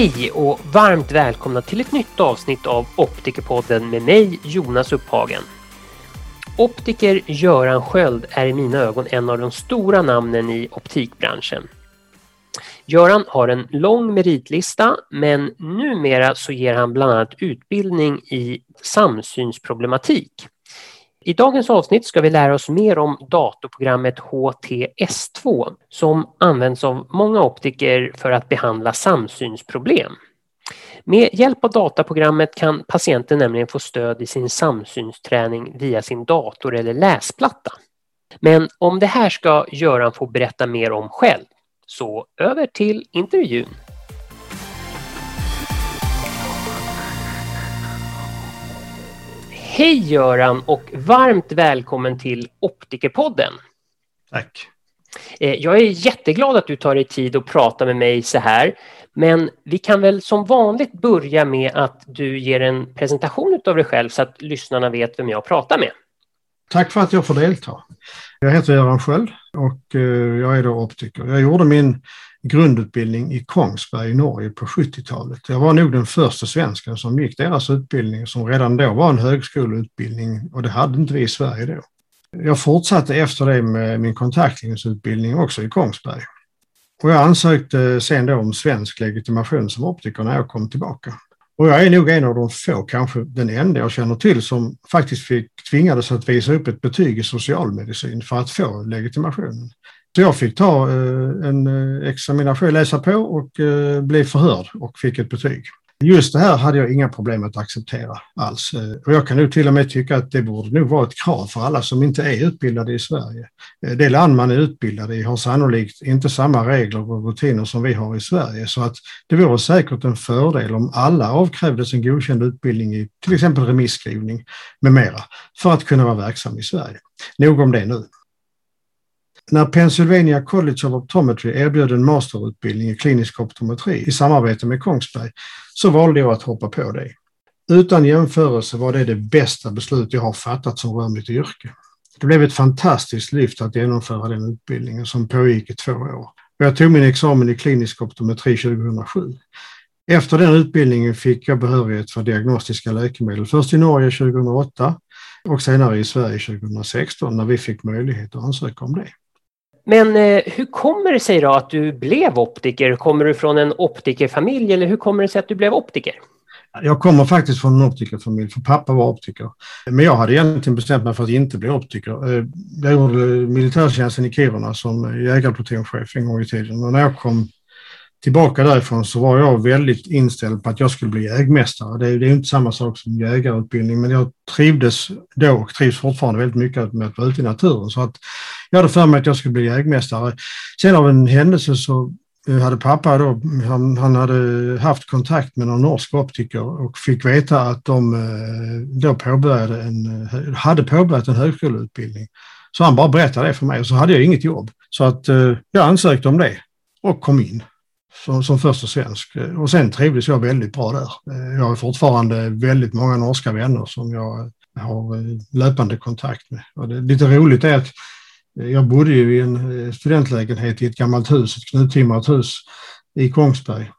Hej och varmt välkomna till ett nytt avsnitt av Optikerpodden med mig Jonas Upphagen. Optiker Göran Sköld är i mina ögon en av de stora namnen i optikbranschen. Göran har en lång meritlista men numera så ger han bland annat utbildning i samsynsproblematik. I dagens avsnitt ska vi lära oss mer om datorprogrammet HTS2 som används av många optiker för att behandla samsynsproblem. Med hjälp av dataprogrammet kan patienten nämligen få stöd i sin samsynsträning via sin dator eller läsplatta. Men om det här ska Göran få berätta mer om själv. Så över till intervjun. Hej Göran och varmt välkommen till Optikerpodden. Tack. Eh, jag är jätteglad att du tar dig tid att prata med mig så här. Men vi kan väl som vanligt börja med att du ger en presentation av dig själv så att lyssnarna vet vem jag pratar med. Tack för att jag får delta. Jag heter Göran Sköld och eh, jag är då optiker. Jag gjorde min grundutbildning i Kongsberg i Norge på 70-talet. Jag var nog den första svensken som gick deras utbildning som redan då var en högskoleutbildning och det hade inte vi i Sverige då. Jag fortsatte efter det med min kontaktlinsutbildning också i Kongsberg. Och jag ansökte sen då om svensk legitimation som optiker när jag kom tillbaka. Och jag är nog en av de få, kanske den enda jag känner till som faktiskt fick, tvingades att visa upp ett betyg i socialmedicin för att få legitimationen. Så jag fick ta eh, en eh, examination, läsa på och eh, bli förhörd och fick ett betyg. Just det här hade jag inga problem att acceptera alls. Eh, och jag kan nu till och med tycka att det borde nog vara ett krav för alla som inte är utbildade i Sverige. Eh, det land man är utbildad i har sannolikt inte samma regler och rutiner som vi har i Sverige. Så att det vore säkert en fördel om alla avkrävdes en godkänd utbildning i till exempel remisskrivning med mera för att kunna vara verksam i Sverige. Nog om det nu. När Pennsylvania College of Optometry erbjöd en masterutbildning i klinisk optometri i samarbete med Kongsberg så valde jag att hoppa på det. Utan jämförelse var det det bästa beslut jag har fattat som rör mitt yrke. Det blev ett fantastiskt lyft att genomföra den utbildningen som pågick i två år. Jag tog min examen i klinisk optometri 2007. Efter den utbildningen fick jag behörighet för diagnostiska läkemedel, först i Norge 2008 och senare i Sverige 2016 när vi fick möjlighet att ansöka om det. Men eh, hur kommer det sig då att du blev optiker? Kommer du från en optikerfamilj eller hur kommer det sig att du blev optiker? Jag kommer faktiskt från en optikerfamilj, för pappa var optiker. Men jag hade egentligen bestämt mig för att inte bli optiker. Eh, jag gjorde militärtjänsten i Kiruna som jägarplutonchef en gång i tiden. Och när jag kom tillbaka därifrån så var jag väldigt inställd på att jag skulle bli jägmästare. Det är, det är inte samma sak som jägarutbildning, men jag trivdes då och trivs fortfarande väldigt mycket med att vara ute i naturen. Så att jag hade för mig att jag skulle bli jägmästare. Sen av en händelse så eh, hade pappa då, han, han hade haft kontakt med någon norsk optiker och fick veta att de eh, då påbörjade en, eh, hade påbörjat en högskoleutbildning. Så han bara berättade det för mig och så hade jag inget jobb. Så att jag ansökte om det och kom in som, som första svensk. Och sen trivdes jag väldigt bra där. Jag har fortfarande väldigt många norska vänner som jag har löpande kontakt med. Och det lite roligt är att jag bodde ju i en eh, studentlägenhet i ett gammalt hus, ett knuttimrat hus i Kongsberg.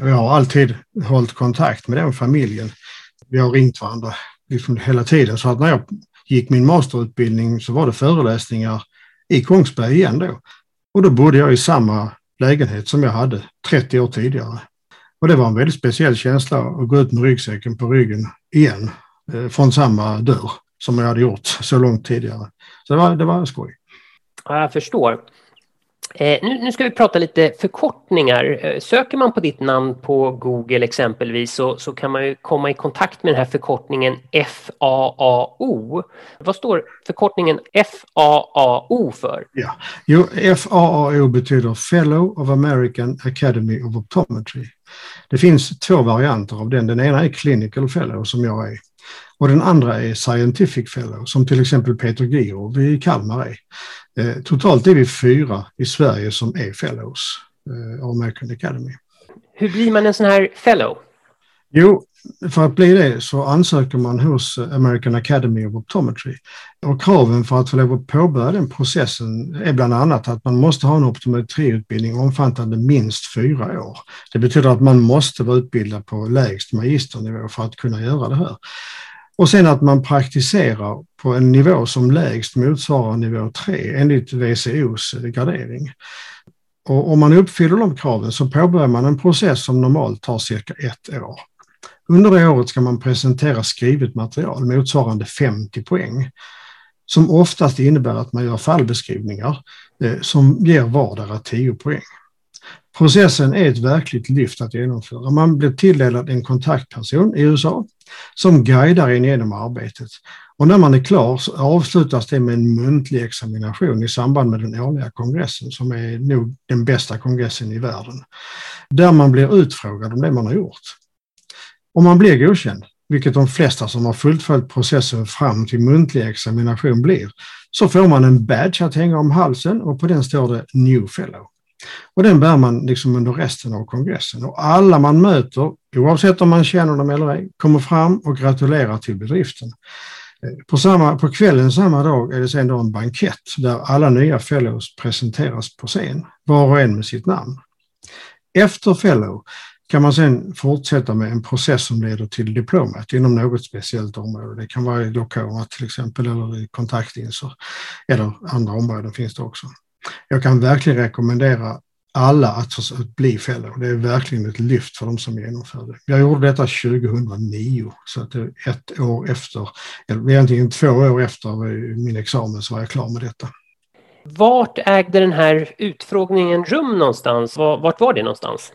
Och jag har alltid hållit kontakt med den familjen. Vi har ringt varandra liksom hela tiden. Så att när jag gick min masterutbildning så var det föreläsningar i Kongsberg igen då. Och då bodde jag i samma lägenhet som jag hade 30 år tidigare. Och det var en väldigt speciell känsla att gå ut med ryggsäcken på ryggen igen eh, från samma dörr som jag hade gjort så långt tidigare. Så det var, det var skoj. Ja, jag förstår. Eh, nu, nu, ska vi prata lite förkortningar. Eh, söker man på ditt namn på Google exempelvis så, så kan man ju komma i kontakt med den här förkortningen FAAO. Vad står förkortningen FAAO för? Ja, jo, FAAO betyder Fellow of American Academy of Optometry. Det finns två varianter av den. Den ena är Clinical Fellow som jag är. Och den andra är Scientific Fellow som till exempel Peter Giro i Kalmar är. Eh, totalt är vi fyra i Sverige som är fellows av eh, American Academy. Hur blir man en sån här fellow? Jo, för att bli det så ansöker man hos American Academy of Optometry. Och kraven för att få lov att påbörja den processen är bland annat att man måste ha en optometriutbildning omfattande minst fyra år. Det betyder att man måste vara utbildad på lägst magisternivå för att kunna göra det här. Och sen att man praktiserar på en nivå som lägst motsvarar nivå 3 enligt WCOs gradering. Och om man uppfyller de kraven så påbörjar man en process som normalt tar cirka ett år. Under det året ska man presentera skrivet material motsvarande 50 poäng som oftast innebär att man gör fallbeskrivningar eh, som ger vardera 10 poäng. Processen är ett verkligt lyft att genomföra. Man blir tilldelad en kontaktperson i USA som guidar en genom arbetet. Och när man är klar så avslutas det med en muntlig examination i samband med den årliga kongressen som är nog den bästa kongressen i världen. Där man blir utfrågad om det man har gjort. Om man blir godkänd, vilket de flesta som har fullföljt processen fram till muntlig examination blir, så får man en badge att hänga om halsen och på den står det New Fellow. Och den bär man liksom under resten av kongressen. Och alla man möter, oavsett om man känner dem eller ej, kommer fram och gratulerar till bedriften. Eh, på, samma, på kvällen samma dag är det sedan då en bankett där alla nya fellows presenteras på scen, var och en med sitt namn. Efter fellow kan man sedan fortsätta med en process som leder till diplomat inom något speciellt område. Det kan vara i glaukom till exempel eller i kontaktlinser eller andra områden finns det också. Jag kan verkligen rekommendera alla att, att bli fellow. Det är verkligen ett lyft för de som genomför det. Jag gjorde detta 2009, så att ett år efter, eller egentligen två år efter eh, min examen så var jag klar med detta. Vart ägde den här utfrågningen rum någonstans? Vart var det någonstans?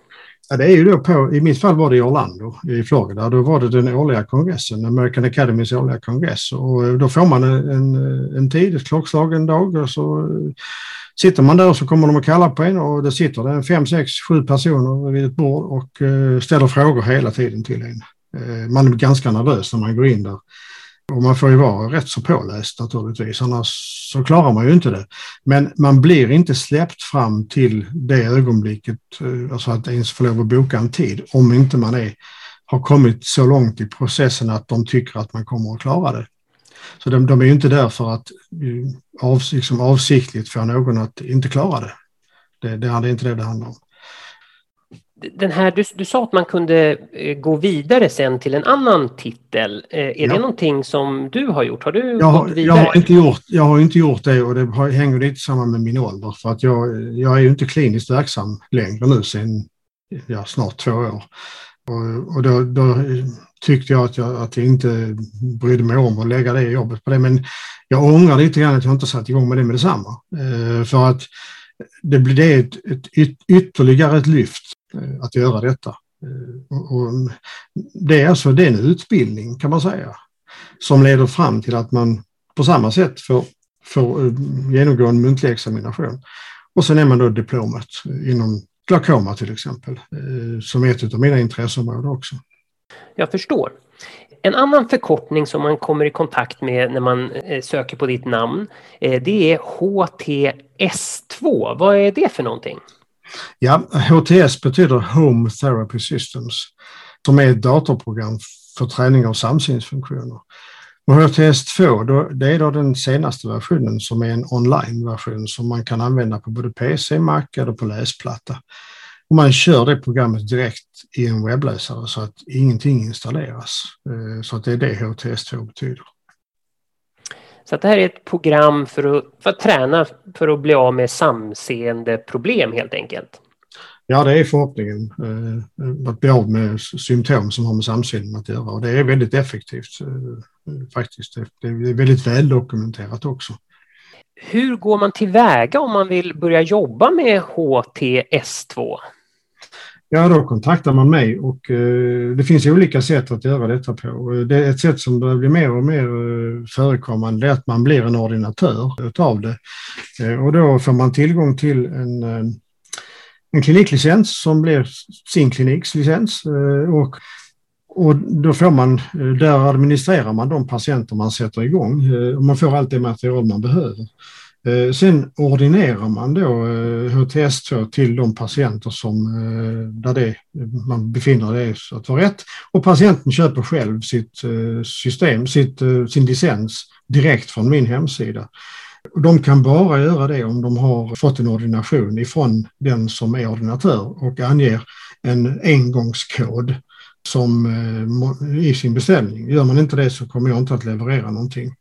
Ja, det är ju då på, i mitt fall var det i Orlando i Florida. Då var det den årliga kongressen, American Academys årliga kongress. Och eh, då får man en, eh, en tid, ett klockslag en dag och så eh, sitter man där och så kommer de att kalla på en och det sitter det fem, sex, sju personer vid ett bord och ställer frågor hela tiden till en. Man är ganska nervös när man går in där. Och man får ju vara rätt så påläst naturligtvis, annars så klarar man ju inte det. Men man blir inte släppt fram till det ögonblicket, eh, alltså att ens få lov att boka en tid, om inte man är, har kommit så långt i processen att de tycker att man kommer att klara det. Så de, de är ju inte där för att eh, av, liksom avsiktligt få någon att inte klara det. Det, det är inte det det handlar om. Den här, du, du sa att man kunde eh, gå vidare sen till en annan titel. Eh, är ja. det någonting som du har gjort? Har du jag, gått vidare? Jag har, inte gjort, jag har inte gjort det och det hänger lite samman med min ålder. För att jag, jag är ju inte kliniskt verksam längre nu sedan ja, snart två år. Och, och då, då, tyckte jag att, jag att jag inte brydde mig om att lägga det jobbet på det. Men jag ångrar lite grann att jag inte satt igång med det med detsamma. Eh, för att det blir det ett, ett, ytterligare ett lyft Eh, att göra detta. Eh, och, det är alltså det är en utbildning kan man säga som leder fram till att man på samma sätt får, får eh, genomgå en muntlig examination. Och sen är man då diplomat inom glaukoma till exempel, som är ett av mina intresseområden också. Jag förstår. En annan förkortning som man kommer i kontakt med när man söker på ditt namn, det är HTS2. Vad är det för någonting? Ja, HTS betyder Home Therapy Systems, som är ett datorprogram för träning av samsynsfunktioner. Och HTS2, då, det är då den senaste versionen som är en online-version som man kan använda på både PC, Mac eller på läsplatta. Och man kör det programmet direkt i en webbläsare så att ingenting installeras. Eh, så att det är det HTS2 betyder. Så det här är ett program för att, för att träna för att bli av med samseende problem helt enkelt? Ja, det är förhoppningen. Eh, att bli av med symptom som har med samsynen att göra. Och det är väldigt effektivt eh, faktiskt. Det är väldigt väldokumenterat också. Hur går man tillväga om man vill börja jobba med HTS2? Ja, då kontaktar man mig och eh, det finns olika sätt att göra detta på. Eh, det är ett sätt som börjar bli mer och mer eh, förekommande, är att man blir en ordinatör utav det. Och då får man tillgång till en, en kliniklicens som blir sin kliniks licens. Och, och då får man, där administrerar man de patienter man sätter igång och man får allt det material man behöver. Eh, sen ordinerar man då eh, HTS2 till de patienter som, eh, där det, man befinner det att vara rätt. Och patienten köper själv sitt system, sitt, sin licens direkt från min hemsida. De kan bara göra det om de har fått en ordination ifrån den som är ordinatör och anger en engångskod som, i sin beställning. Gör man inte det så kommer jag inte att leverera någonting.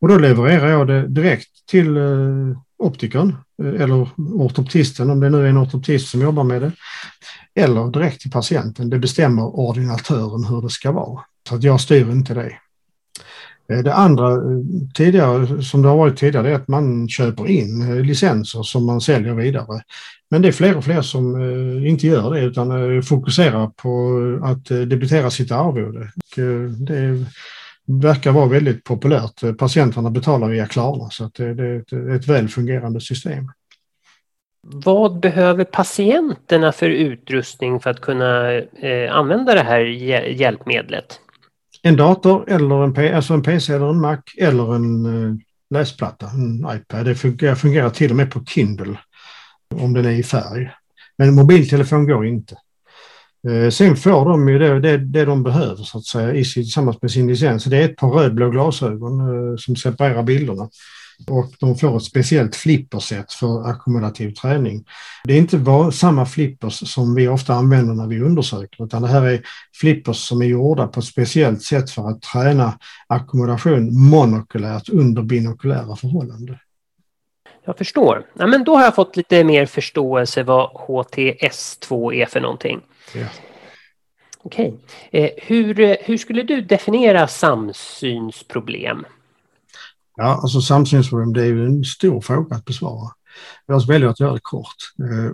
Och då levererar jag det direkt till eh, optikern eh, eller ortoptisten om det nu är en ortoptist som jobbar med det. Eller direkt till patienten. Det bestämmer ordinatören hur det ska vara. Så att jag styr inte det. Eh, det andra tidigare, som det har varit tidigare, är att man köper in licenser som man säljer vidare. Men det är fler och fler som inte gör det utan fokuserar på att debitera sitt arvode. Det verkar vara väldigt populärt. Patienterna betalar via Klarna så att det, är ett, ett väl fungerande system. Vad behöver patienterna för utrustning för att kunna eh, använda det här hjälpmedlet? En dator eller en, alltså en PC eller en Mac eller en eh, läsplatta, en iPad. Det fungerar, fungerar till och med på Kindle om den är i färg. Men mobiltelefon går inte. Eh, sen får de ju det, det, det de behöver så att säga i, tillsammans med sin licens. Det är ett par rödblå glasögon eh, som separerar bilderna och de får ett speciellt flipperset för ackumulativ träning. Det är inte var, samma flippers som vi ofta använder när vi undersöker utan det här är flippers som är gjorda på ett speciellt sätt för att träna ackumulation monokulärt under binokulära förhållanden. Jag förstår. Ja, men då har jag fått lite mer förståelse vad HTS2 är för någonting. Ja. Okej. Eh, hur, hur skulle du definiera samsynsproblem? Ja, alltså samsynsproblem det är ju en stor fråga att besvara. Jag väljer att göra det kort. Eh,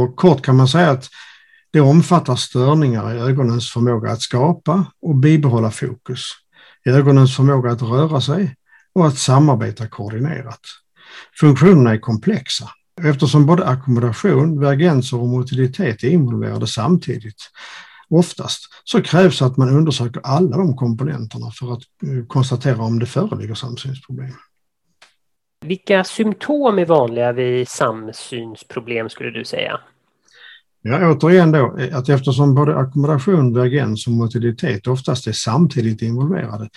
och kort kan man säga att det omfattar störningar i ögonens förmåga att skapa och bibehålla fokus, i ögonens förmåga att röra sig och att samarbeta koordinerat. Funktionerna är komplexa eftersom både ackommodation, vergenser och motilitet är involverade samtidigt oftast så krävs att man undersöker alla de komponenterna för att eh, konstatera om det föreligger samsynsproblem. Vilka symptom är vanliga vid samsynsproblem skulle du säga? Ja, återigen då, eh, att eftersom både ackommodation, divergens och motilitet oftast är samtidigt involverade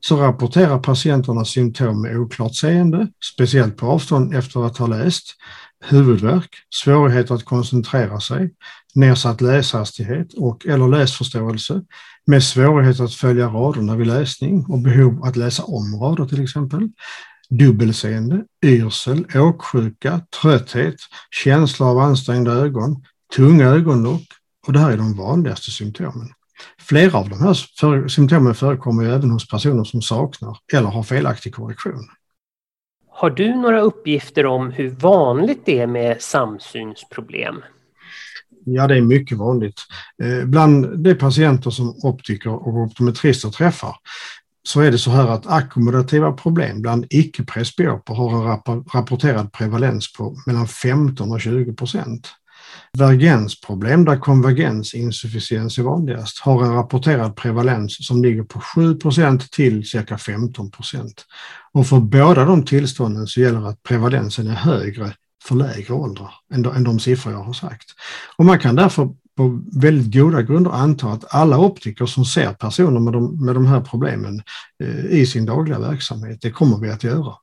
så rapporterar patienterna symptom med oklart seende, speciellt på avstånd efter att ha läst, huvudvärk, svårigheter att koncentrera sig, nedsatt läshastighet och eller läsförståelse med svårighet att följa raderna vid läsning och behov att läsa om rader till exempel, dubbelseende, yrsel, åksjuka, trötthet, känsla av ansträngda ögon, tunga ögonlock och det här är de vanligaste symptomen. Flera av de här för, symptomen förekommer även hos personer som saknar eller har felaktig korrektion. Har du några uppgifter om hur vanligt det är med samsynsproblem? Ja, det är mycket vanligt. Eh, bland de patienter som optiker och optometrister träffar så är det så här att ackumulativa problem bland icke-presbyoper har en rapporterad prevalens på mellan 15 och 20 procent. Vergensproblem där konvergensinsufficiens är vanligast har en rapporterad prevalens som ligger på 7% till cirka 15 Och för båda de tillstånden så gäller att prevalensen är högre för lägre åldrar än de, än de siffror jag har sagt. Och man kan därför på väldigt goda grunder anta att alla optiker som ser personer med de, med de här problemen eh, i sin dagliga verksamhet, det kommer vi att göra.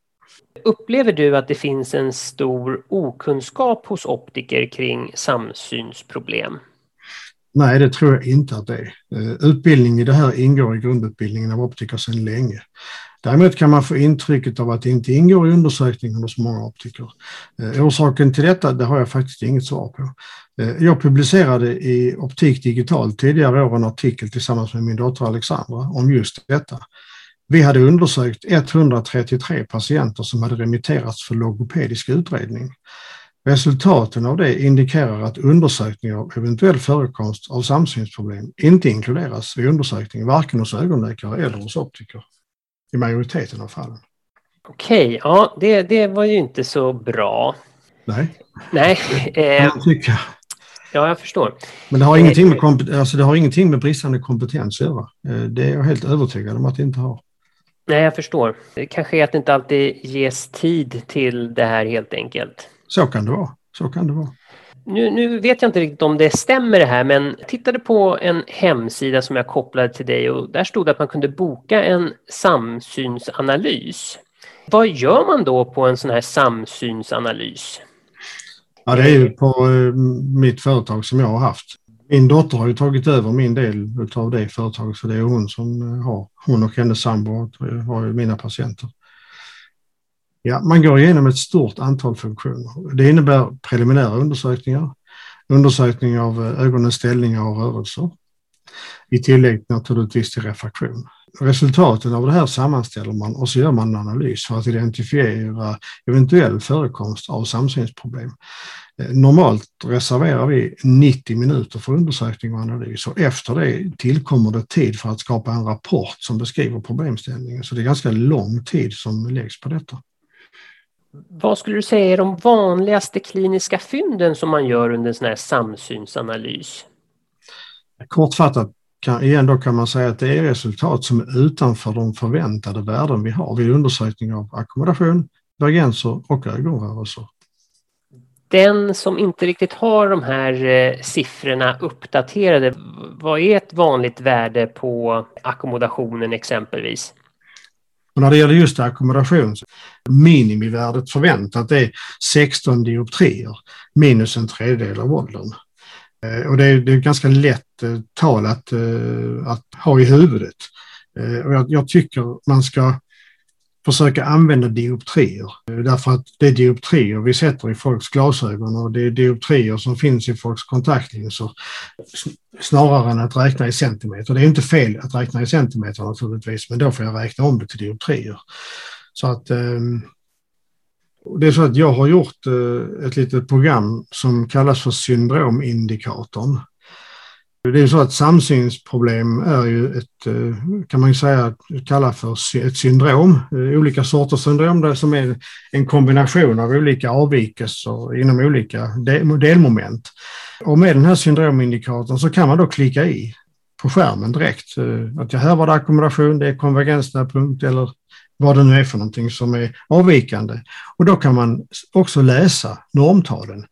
Upplever du att det finns en stor okunskap hos optiker kring samsynsproblem? Nej, det tror jag inte att det är. Eh, utbildning i det här ingår i grundutbildningen av optiker sedan länge. Däremot kan man få intrycket av att det inte ingår i undersökningen hos många optiker. Eh, orsaken till detta det har jag faktiskt inget svar på. Eh, jag publicerade i Optik Digital tidigare år en artikel tillsammans med min dotter Alexandra om just detta. Vi hade undersökt 133 patienter som hade remitterats för logopedisk utredning. Resultaten av det indikerar att undersökningar av eventuell förekomst av samsynsproblem inte inkluderas vid undersökning, varken hos ögonläkare eller hos optiker i majoriteten av fallen. Okej, ja det, det var ju inte så bra. Nej, Nej eh, jag. Ja, jag förstår. Men det har, ingenting med, alltså det har ingenting med bristande kompetens att göra. Eh, det är jag helt övertygad om att det inte har. Nej, jag förstår. Det kanske är att det inte alltid ges tid till det här helt enkelt. Så kan det vara. Så kan det vara. Nu, nu, vet jag inte riktigt om det stämmer det här, men jag tittade på en hemsida som jag kopplade till dig och där stod det att man kunde boka en samsynsanalys. Vad gör man då på en sån här samsynsanalys? Ja, det är ju på eh, mitt företag som jag har haft. Min dotter har ju tagit över min del av det företaget, för det är hon som eh, har, hon och hennes sambo har ju mina patienter. Ja, man går igenom ett stort antal funktioner. Det innebär preliminära undersökningar, undersökning av eh, ögonens ställningar och rörelser, i tillägg naturligtvis till refraktion. Resultaten av det här sammanställer man och så gör man en analys för att identifiera eventuell förekomst av samsynsproblem. Eh, normalt reserverar vi 90 minuter för undersökning och analys och efter det tillkommer det tid för att skapa en rapport som beskriver problemställningen. Så det är ganska lång tid som läggs på detta. Vad skulle du säga är de vanligaste kliniska fynden som man gör under en sån här samsynsanalys? Kortfattat kan, igen då kan man säga att det är resultat som är utanför de förväntade värden vi har vid undersökning av ackommodation, divergenser och ögonrörelser. Den som inte riktigt har de här eh, siffrorna uppdaterade, vad är ett vanligt värde på ackommodationen exempelvis? Och när det gäller just ackommodation, minimivärdet förväntat är 16 dioptrier minus en tredjedel av åldern. Eh, och det är, det är ganska lätt eh, tal att, eh, att ha i huvudet. Och jag, jag tycker man ska försöka använda dioptrier. Därför att det är dioptrier vi sätter i folks glasögon och det är dioptrier som finns i folks kontaktlinser snarare än att räkna i centimeter. Det är inte fel att räkna i centimeter naturligtvis, men då får jag räkna om det till dioptrier. Så att ehm, det är så att jag har gjort eh, ett litet program som kallas för syndromindikatorn. Det är så att samsynsproblem är ju ett, eh, kan man säga, kalla för ett syndrom. Olika sorters syndrom som är en kombination av olika avvikelser inom olika delmoment. Och med den här syndromindikatorn så kan man då klicka i på skärmen direkt eh, att här var det ackommodation, det är konvergensnäpunkt eller vad det nu är för någonting som är avvikande. Och då kan man också läsa normtalen.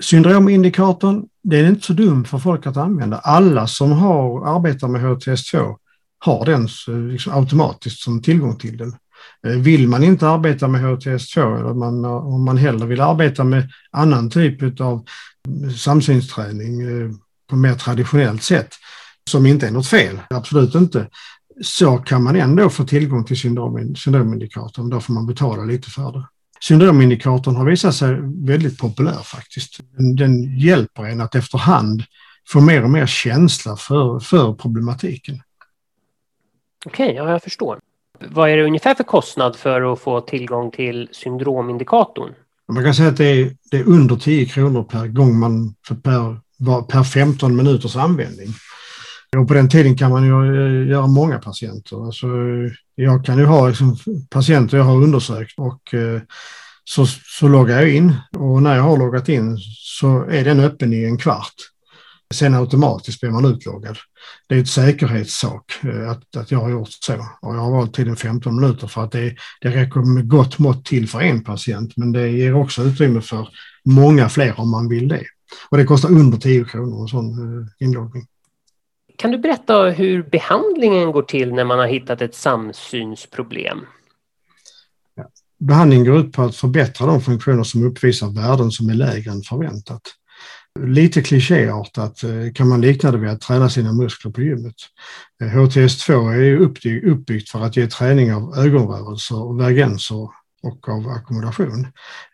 Syndromindikatorn, den är inte så dum för folk att använda. Alla som har, arbetar med HTS2 har den eh, liksom automatiskt som tillgång till den. Eh, vill man inte arbeta med HTS2 eller man, eh, om man hellre vill arbeta med annan typ av samsynsträning på mer traditionellt sätt, som inte är något fel, absolut inte, så kan man ändå få tillgång till syndrom, syndromindikatorn. Då får man betala lite för det. Syndromindikatorn har visat sig väldigt populär faktiskt. Den, den hjälper en att efterhand få mer och mer känsla för, för problematiken. Okej, okay, ja, jag förstår. Vad är det ungefär för kostnad för att få tillgång till syndromindikatorn? Man kan säga att det är, det är under 10 kronor per gång man, per, per 15 minuters användning. Och på den tiden kan man ju eh, göra många patienter. Alltså, jag kan ju ha liksom, patienter jag har undersökt och eh, så, så loggar jag in och när jag har loggat in så är den öppen i en kvart. Sen automatiskt blir man utloggad. Det är ett säkerhetssak eh, att, att jag har gjort så. Och jag har valt tiden 15 minuter för att det, det räcker med gott mått till för en patient men det ger också utrymme för många fler om man vill det. Och det kostar under 10 kronor en sån eh, inloggning. Kan du berätta hur behandlingen går till när man har hittat ett samsynsproblem? Behandlingen går ut på att förbättra de funktioner som uppvisar värden som är lägre än förväntat. Lite klichéartat eh, kan man likna det vid att träna sina muskler på gymmet. Eh, HTS2 är uppbyggt för att ge träning av ögonrörelser, vergenser och av ackommodation.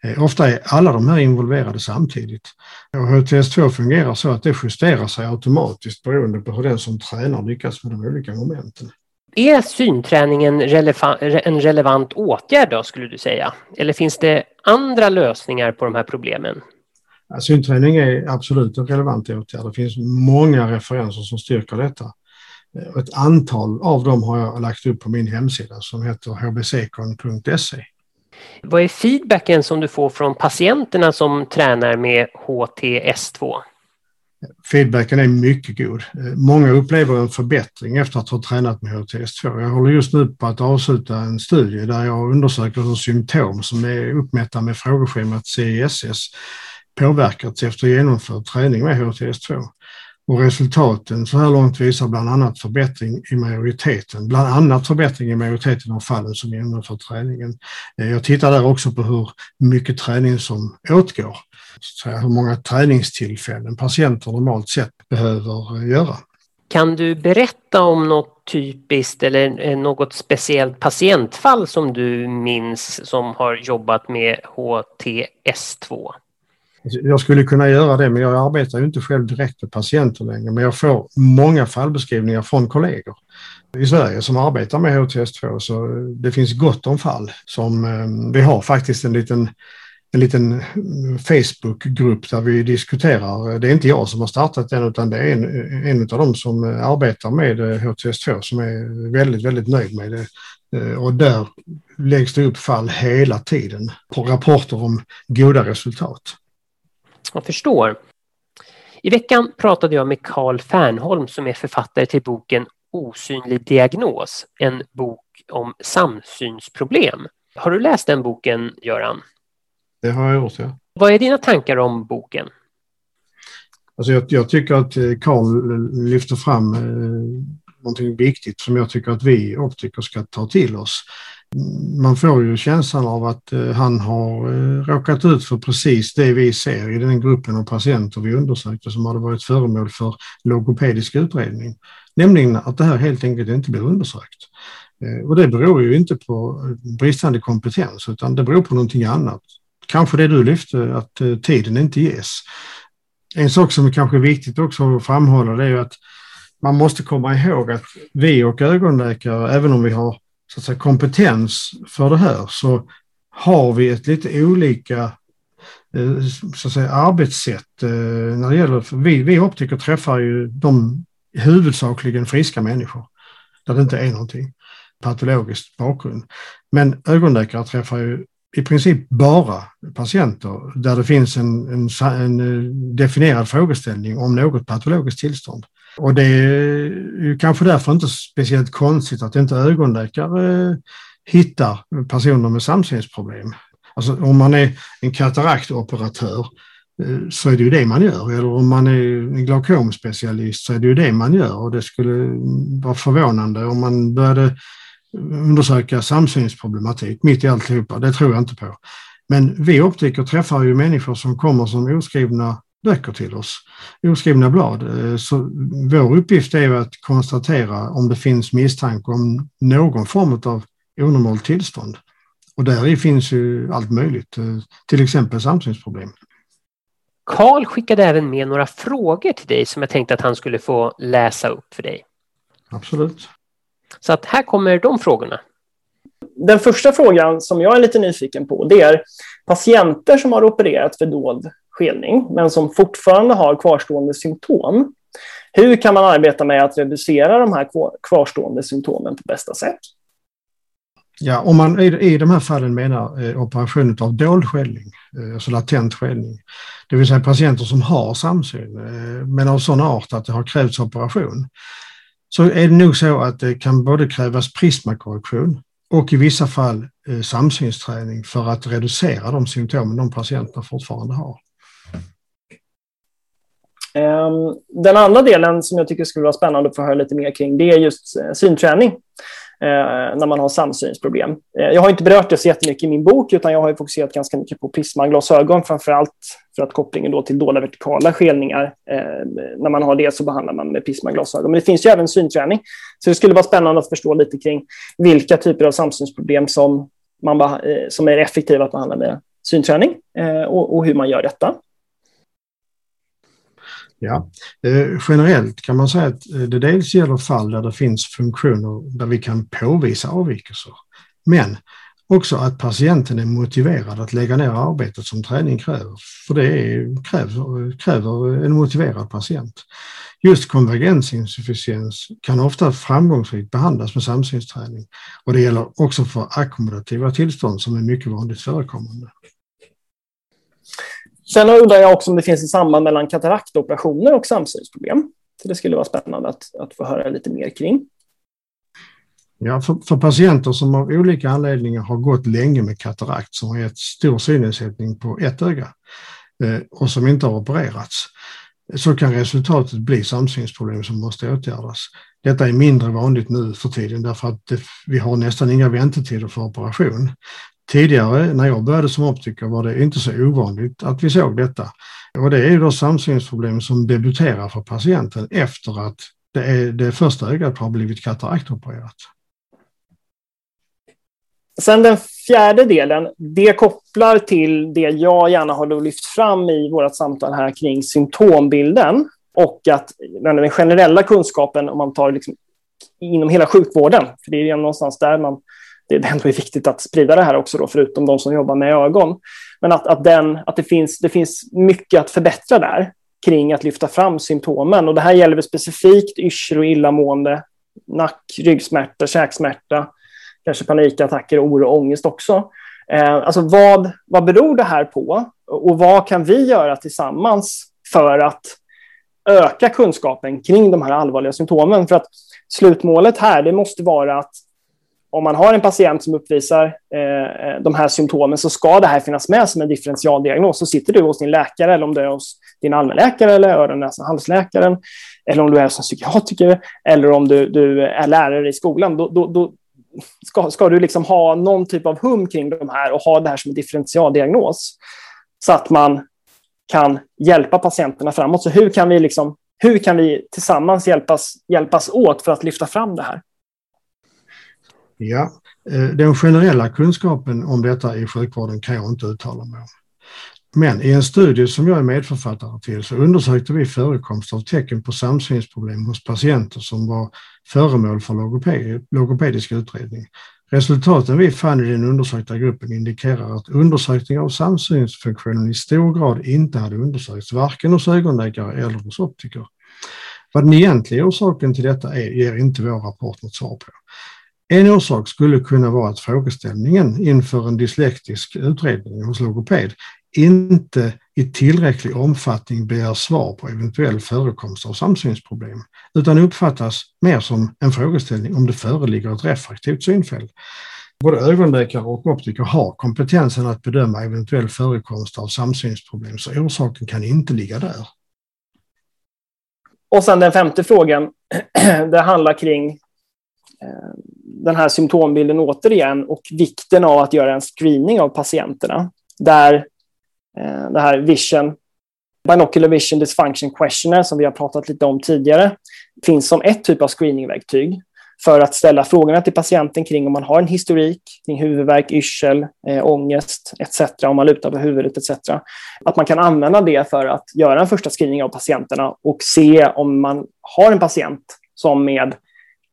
Eh, ofta är alla de här involverade samtidigt. Och HTS2 fungerar så att det justerar sig automatiskt beroende på hur den som tränar lyckas med de olika momenten. Är synträningen en relevant åtgärd då, skulle du säga? Eller finns det andra lösningar på de här problemen? synträning är absolut en relevant åtgärd. Det finns många referenser som styrker detta. Eh, ett antal av dem har jag lagt upp på min hemsida som heter hbckon.se. Vad är feedbacken som du får från patienterna som tränar med HTS2? Feedbacken är mycket god. Många upplever en förbättring efter att ha tränat med HTS2. Jag håller just nu på att avsluta en studie där jag undersöker hur symptom som är uppmätta med frågeschemat CISS påverkats efter genomförd träning med HTS2. Och resultaten så här långt visar bland annat förbättring i majoriteten, bland annat förbättring i majoriteten av fallen som genomför träningen. Eh, jag tittar där också på hur mycket träning som åtgår, så hur många träningstillfällen patienter normalt sett behöver eh, göra. Kan du berätta om något typiskt eller eh, något speciellt patientfall som du minns som har jobbat med HTS2? Alltså, jag skulle kunna göra det, men jag arbetar ju inte själv direkt med patienter längre. Men jag får många fallbeskrivningar från kollegor i Sverige som arbetar med HTS2, så det finns gott om fall som eh, vi har faktiskt en liten en liten eh, Facebookgrupp där vi diskuterar. Det är inte jag som har startat den utan det är en, en av dem som eh, arbetar med HTS2 som är väldigt, väldigt nöjd med det. Och där läggs det upp fall hela tiden på rapporter om goda resultat. Jag förstår. I veckan pratade jag med Carl Fernholm som är författare till boken Osynlig diagnos, en bok om samsynsproblem. Har du läst den boken, Göran? Det har jag gjort, ja. Vad är dina tankar om boken? Alltså jag, jag tycker att eh, Carl lyfter fram eh, någonting viktigt som jag tycker att vi optiker ska ta till oss man får ju känslan av att eh, han har eh, råkat ut för precis det vi ser i den gruppen av patienter vi undersökte som hade varit föremål för logopedisk utredning. Nämligen att det här helt enkelt inte blir undersökt. Eh, och det beror ju inte på bristande kompetens utan det beror på någonting annat. Kanske det du lyfte, att tiden inte ges. En sak som är kanske är viktigt också att framhålla det är att man måste komma ihåg att vi och ögonläkare, även om vi har så att säga, kompetens för det här så har vi ett lite olika eh, så att säga, arbetssätt eh, när det gäller, vi, vi optiker träffar ju de huvudsakligen friska människor där det inte är någonting patologisk bakgrund. Men ögonläkare träffar ju i princip bara patienter där det finns en, en, en eh, definierad frågeställning om något patologiskt tillstånd. Och det är ju kanske därför inte speciellt konstigt att inte ögonläkare eh, hittar personer med samsynsproblem. Alltså om man är en kataraktoperatör eh, så är det ju det man gör. Eller om man är en glaukomspecialist så är det ju det man gör. Och det skulle vara förvånande om man började undersöka samsynsproblematik mitt i alltihopa. Det tror jag inte på. Men vi optiker träffar ju människor som kommer som oskrivna böcker till oss, oskrivna blad. Eh, så vår uppgift är att konstatera om det finns misstanke om någon form av onormalt tillstånd. Och där finns ju allt möjligt, eh, till exempel samsynsproblem. Karl skickade även med några frågor till dig som jag tänkte att han skulle få läsa upp för dig. Absolut. Så att här kommer de frågorna. Den första frågan som jag är lite nyfiken på det är patienter som har opererat för dold skelning, men som fortfarande har kvarstående symptom. Hur kan man arbeta med att reducera de här kvarstående symptomen på bästa sätt? Ja, om man i, i de här fallen menar eh, operation av dold skällning, eh, alltså latent skällning, det vill säga patienter som har samsyn, eh, men av sån art att det har krävts operation, så är det nog så att det kan både krävas prismakorrektion och i vissa fall eh, samsynsträning för att reducera de symptomen de patienterna fortfarande har. Ehm, den andra delen som jag tycker skulle vara spännande att få höra lite mer kring, det är just eh, synträning eh, när man har samsynsproblem. Eh, jag har inte berört det så jättemycket i min bok, utan jag har fokuserat ganska mycket på prismaglasögon, framför allt för att kopplingen då till dåliga vertikala skelningar, när man har det så behandlar man med prismaglasögon. Men det finns ju även synträning, så det skulle vara spännande att förstå lite kring vilka typer av samsynsproblem som, man, som är effektiva att behandla med synträning och, och hur man gör detta. Ja. Eh, generellt kan man säga att eh, det dels gäller fall där det finns funktioner där vi kan påvisa avvikelser. Men också att patienten är motiverad att lägga ner arbetet som träning kräver. För det är, kräver, kräver en motiverad patient. Just konvergensinsufficiens kan ofta framgångsrikt behandlas med samsynsträning. Och det gäller också för ackommodativa tillstånd som är mycket vanligt förekommande. Sen undrar jag också om det finns ett samband mellan kataraktoperationer och samsynsproblem. Så det skulle vara spännande att, att få höra lite mer kring. Ja, för, för, patienter som av olika anledningar har gått länge med katarakt som har gett stor synnedsättning på ett öga eh, och som inte har opererats så kan resultatet bli samsynsproblem som måste åtgärdas. Detta är mindre vanligt nu för tiden därför att det, vi har nästan inga väntetider för operation. Tidigare när jag började som optiker var det inte så ovanligt att vi såg detta. Och det är då samsynsproblem som debuterar för patienten efter att det, är, det första ögat har blivit kataraktopererat. Sen den fjärde delen, det kopplar till det jag gärna har lyft fram i vårt samtal här kring symptombilden och att den generella kunskapen, om man tar liksom inom hela sjukvården, för det är ju någonstans där man, det är ändå viktigt att sprida det här också, då, förutom de som jobbar med ögon. Men att, att, den, att det, finns, det finns mycket att förbättra där kring att lyfta fram symptomen. Och det här gäller specifikt yrsel och illamående, nack, ryggsmärta, käksmärta, kanske panikattacker, oro och ångest också. Eh, alltså vad, vad beror det här på? Och vad kan vi göra tillsammans för att öka kunskapen kring de här allvarliga symptomen? För att slutmålet här, det måste vara att om man har en patient som uppvisar eh, eh, de här symptomen så ska det här finnas med som en differentialdiagnos. Så sitter du hos din läkare eller om du är hos din allmänläkare eller öron, näsa, halsläkaren eller om du är som psykiatriker eller om du, du är lärare i skolan, då, då, då, ska, ska du liksom ha någon typ av hum kring de här och ha det här som en differentialdiagnos så att man kan hjälpa patienterna framåt. Så hur kan vi, liksom, hur kan vi tillsammans hjälpas, hjälpas åt för att lyfta fram det här? Ja, eh, den generella kunskapen om detta i sjukvården kan jag inte uttala mig om. Men i en studie som jag är medförfattare till så undersökte vi förekomst av tecken på samsynsproblem hos patienter som var föremål för logoped, logopedisk utredning. Resultaten vi fann i den undersökta gruppen indikerar att undersökning av samsynsfunktionen i stor grad inte hade undersökts, varken hos ögonläkare eller hos optiker. Vad den egentliga orsaken till detta är ger inte vår rapport något svar på. En orsak skulle kunna vara att frågeställningen inför en dyslektisk utredning hos logoped inte i tillräcklig omfattning begär svar på eventuell förekomst av samsynsproblem, utan uppfattas mer som en frågeställning om det föreligger ett refraktivt synfel. Både ögonläkare och optiker har kompetensen att bedöma eventuell förekomst av samsynsproblem, så orsaken kan inte ligga där. Och sen den femte frågan, det handlar kring eh, den här symptombilden återigen och vikten av att göra en screening av patienterna. Där Eh, det här Vision, Binocular Vision Dysfunction Questionnaire som vi har pratat lite om tidigare, finns som ett typ av screeningverktyg för att ställa frågorna till patienten kring om man har en historik kring huvudvärk, yrsel, eh, ångest etc. Om man lutar på huvudet etc. Att man kan använda det för att göra en första screening av patienterna och se om man har en patient som med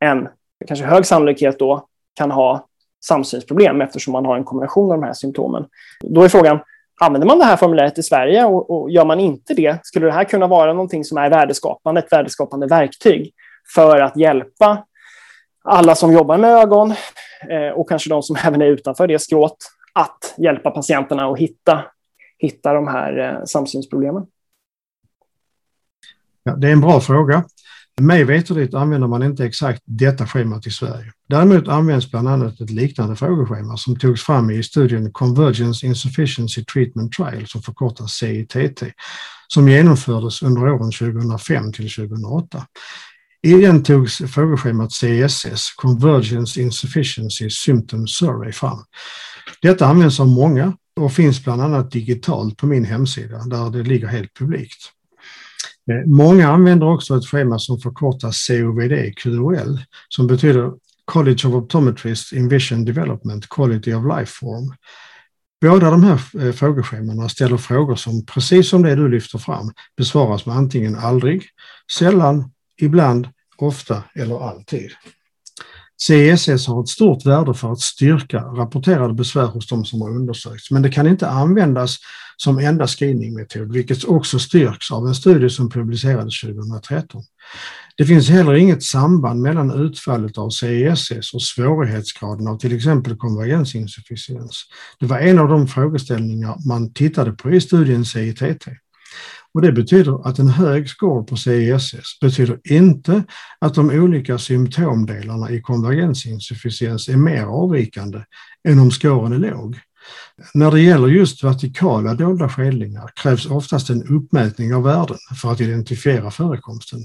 en kanske hög sannolikhet då kan ha samsynsproblem eftersom man har en kombination av de här symptomen. Då är frågan, Använder man det här formuläret i Sverige och, och gör man inte det, skulle det här kunna vara någonting som är värdeskapande, ett värdeskapande verktyg för att hjälpa alla som jobbar med ögon eh, och kanske de som även är utanför det skrået att hjälpa patienterna att hitta, hitta de här eh, samsynsproblemen? Ja, det är en bra fråga. Mig veterligt använder man inte exakt detta schemat i Sverige. Däremot används bland annat ett liknande frågeschema som togs fram i studien Convergence Insufficiency Treatment Trial som förkortas CITT som genomfördes under åren 2005 till 2008. I den togs frågeschemat CSS, Convergence Insufficiency Symptom Survey, fram. Detta används av många och finns bland annat digitalt på min hemsida där det ligger helt publikt. Eh, många använder också ett schema som förkortas COVD, QOL, som betyder College of Optometrists in Vision Development, Quality of Life Form. Båda de här eh, frågeschemana ställer frågor som, precis som det du lyfter fram, besvaras med antingen aldrig, sällan, ibland, ofta eller alltid. CSS har ett stort värde för att styrka rapporterade besvär hos de som har undersökts, men det kan inte användas som enda screeningmetod, vilket också styrks av en studie som publicerades 2013. Det finns heller inget samband mellan utfallet av CESS och svårighetsgraden av till exempel konvergensinsufficiens. Det var en av de frågeställningar man tittade på i studien CITT. Och det betyder att en hög score på CESS betyder inte att de olika symptomdelarna i konvergensinsufficiens är mer avvikande än om scoren är låg. När det gäller just vertikala dolda skedlingar krävs oftast en uppmätning av värden för att identifiera förekomsten.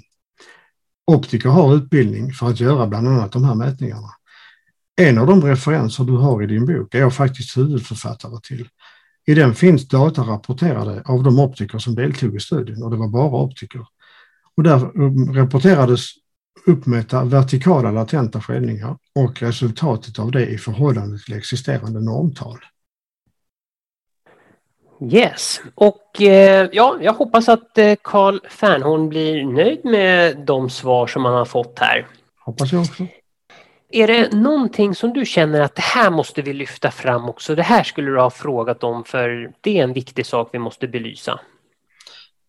Optiker har utbildning för att göra bland annat de här mätningarna. En av de referenser du har i din bok är jag faktiskt huvudförfattare till. I den finns data rapporterade av de optiker som deltog i studien och det var bara optiker. Och där rapporterades uppmätta vertikala latenta skedningar och resultatet av det i förhållande till existerande normtal. Yes, och eh, ja, jag hoppas att eh, Carl Fernholm blir nöjd med de svar som han har fått här. Hoppas jag också. Är det någonting som du känner att det här måste vi lyfta fram också? Det här skulle du ha frågat om för det är en viktig sak vi måste belysa.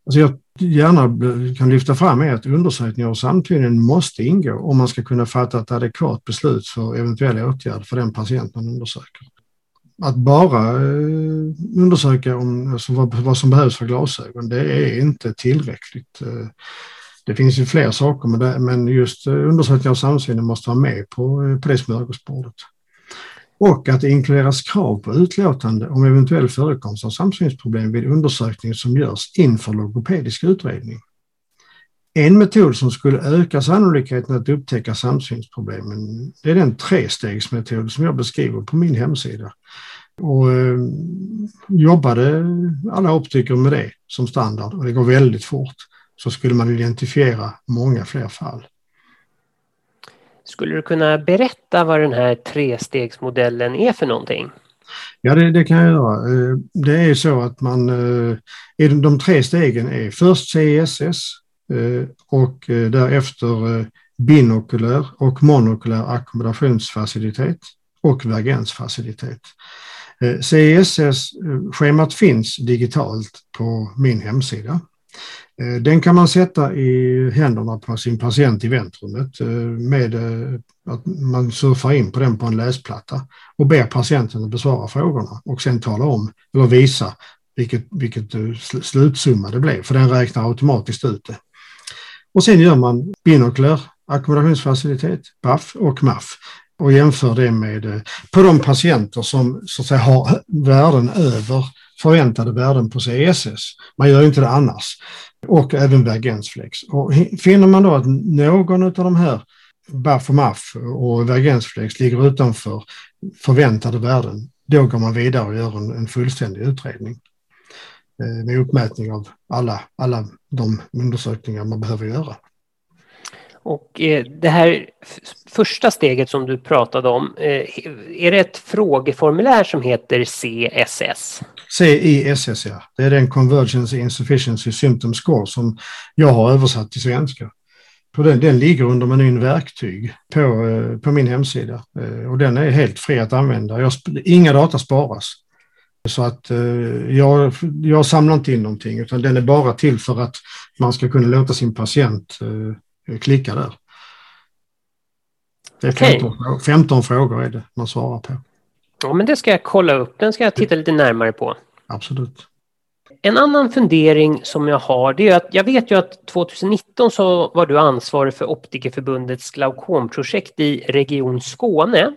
Alltså jag gärna kan lyfta fram är att undersökningar och samtyden måste ingå om man ska kunna fatta ett adekvat beslut för eventuella åtgärder för den patient man undersöker. Att bara eh, undersöka om, alltså vad som behövs för glasögon, det är inte tillräckligt. Eh, det finns ju fler saker, men, det, men just eh, undersökningar av samsynen måste vara med på, eh, på det smörgåsbordet. Och att det inkluderas krav på utlåtande om eventuell förekomst av samsynsproblem vid undersökning som görs inför logopedisk utredning. En metod som skulle öka sannolikheten att upptäcka samsynsproblemen det är den trestegsmetod som jag beskriver på min hemsida. Och eh, jobbade alla optiker med det som standard och det går väldigt fort så skulle man identifiera många fler fall. Skulle du kunna berätta vad den här trestegsmodellen är för någonting? Ja, det, det, kan jag göra. Eh, det är så att man, eh, de tre stegen är först CSS eh, och därefter binokulär och monokulär ackommodationsfacilitet och vergensfacilitet. CSS-schemat finns digitalt på min hemsida. Eh, den kan man sätta i händerna på sin patient i väntrummet eh, med eh, att man surfar in på den på en läsplatta och ber patienten att besvara frågorna och sen tala om eller visa vilket, vilket slutsumma det blev, för den räknar automatiskt ut det. Och sen gör man binokulär ackommodationsfacilitet, BAF och MAF och jämför det med på de patienter som så att säga har värden över förväntade värden på CSS. Man gör inte det annars. Och även Vergensflex. Och finner man då att någon av de här BAF och MAF och Vergensflex ligger utanför förväntade värden, då går man vidare och gör en, en fullständig utredning eh, med uppmätning av alla, alla de undersökningar man behöver göra. Och eh, det här första steget som du pratade om, eh, är det ett frågeformulär som heter CSS? CISS, ja. Det är den Convergence Insufficiency Symptom Score som jag har översatt till svenska. Den, den ligger under menyn verktyg på, eh, på min hemsida och den är helt fri att använda. Jag, inga data sparas. Så att jag, jag samlar inte in någonting utan den är bara till för att man ska kunna låta sin patient klicka där. Det är 15, okay. 15 frågor är det man svarar på. Ja, men det ska jag kolla upp. Den ska jag titta lite närmare på. Absolut. En annan fundering som jag har, det är att jag vet ju att 2019 så var du ansvarig för Optikerförbundets glaukomprojekt i Region Skåne.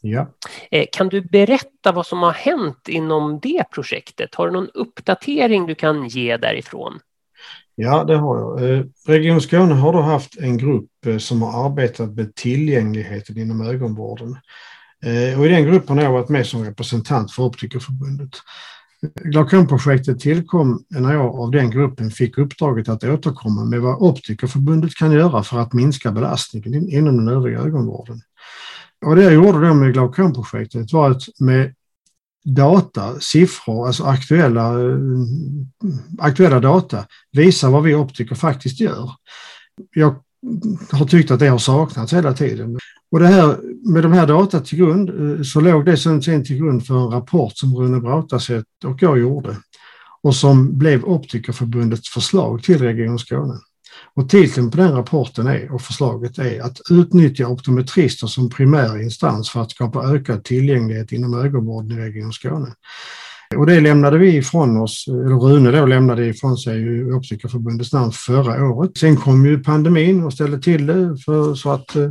Ja. Eh, kan du berätta vad som har hänt inom det projektet? Har du någon uppdatering du kan ge därifrån? Ja, det har jag. Eh, Region Skåne har då haft en grupp eh, som har arbetat med tillgängligheten inom ögonvården. Eh, och I den gruppen har jag varit med som representant för Optikerförbundet. Glaukomprojektet tillkom när jag av den gruppen fick uppdraget att återkomma med vad Optikerförbundet kan göra för att minska belastningen inom den övriga ögonvården. Och det jag gjorde då med glaukomprojektet var att med data, siffror, alltså aktuella, eh, aktuella data visa vad vi optiker faktiskt gör. Jag har tyckt att det har saknats hela tiden. Och det här, med de här data till grund eh, så låg det sen till grund för en rapport som Rune Brautaset och jag gjorde och som blev Optikerförbundets förslag till Region Skåne. Och titeln på den rapporten är, och förslaget är att utnyttja optometrister som primär instans för att skapa ökad tillgänglighet inom ögonvården i Region Skåne. Och det lämnade vi ifrån oss, eller Rune då lämnade ifrån sig Optikerförbundets namn förra året. Sen kom ju pandemin och ställde till det för, så att eh,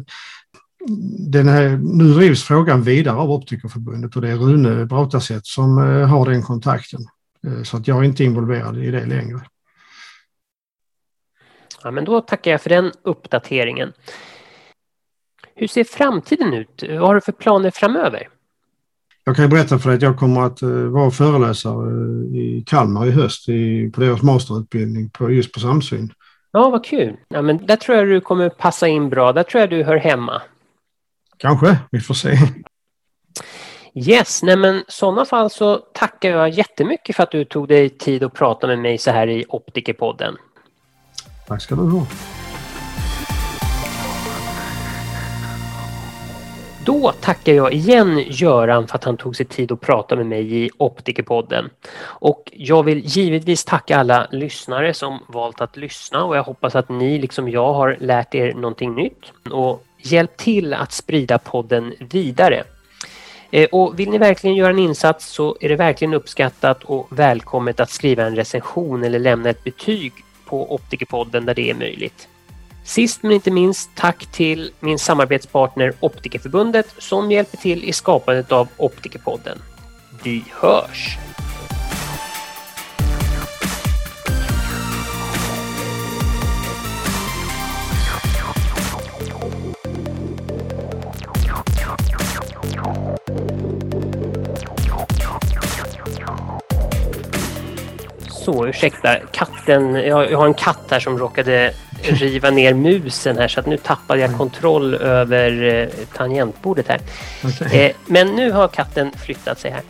den här, nu drivs frågan vidare av Optikerförbundet och det är Rune Brautaset som eh, har den kontakten. Eh, så att jag är inte involverad i det längre. Ja, men då tackar jag för den uppdateringen. Hur ser framtiden ut? Vad har du för planer framöver? Jag kan berätta för dig att jag kommer att eh, vara föreläsare i Kalmar i höst i, på deras masterutbildning på, just på samsyn. Ja, vad kul. Ja, men där tror jag du kommer passa in bra. Där tror jag du hör hemma. Kanske, vi får se. Yes, nej men i sådana fall så tackar jag jättemycket för att du tog dig tid att prata med mig så här i Optikerpodden. Tack ska du ha. Då tackar jag igen Göran för att han tog sig tid att prata med mig i Optikerpodden. Och jag vill givetvis tacka alla lyssnare som valt att lyssna och jag hoppas att ni liksom jag har lärt er någonting nytt och hjälp till att sprida podden vidare. Eh, och vill ni verkligen göra en insats så är det verkligen uppskattat och välkommet att skriva en recension eller lämna ett betyg på Optikerpodden där det är möjligt. Sist men inte minst tack till min samarbetspartner Optikerförbundet som hjälper till i skapandet av Optikerpodden. Vi hörs! Så, ursäkta. Katten, jag, har en katt här som råkade riva ner musen här så att nu tappade jag kontroll över eh, tangentbordet här. Okay. Eh, men nu har katten flyttat sig här.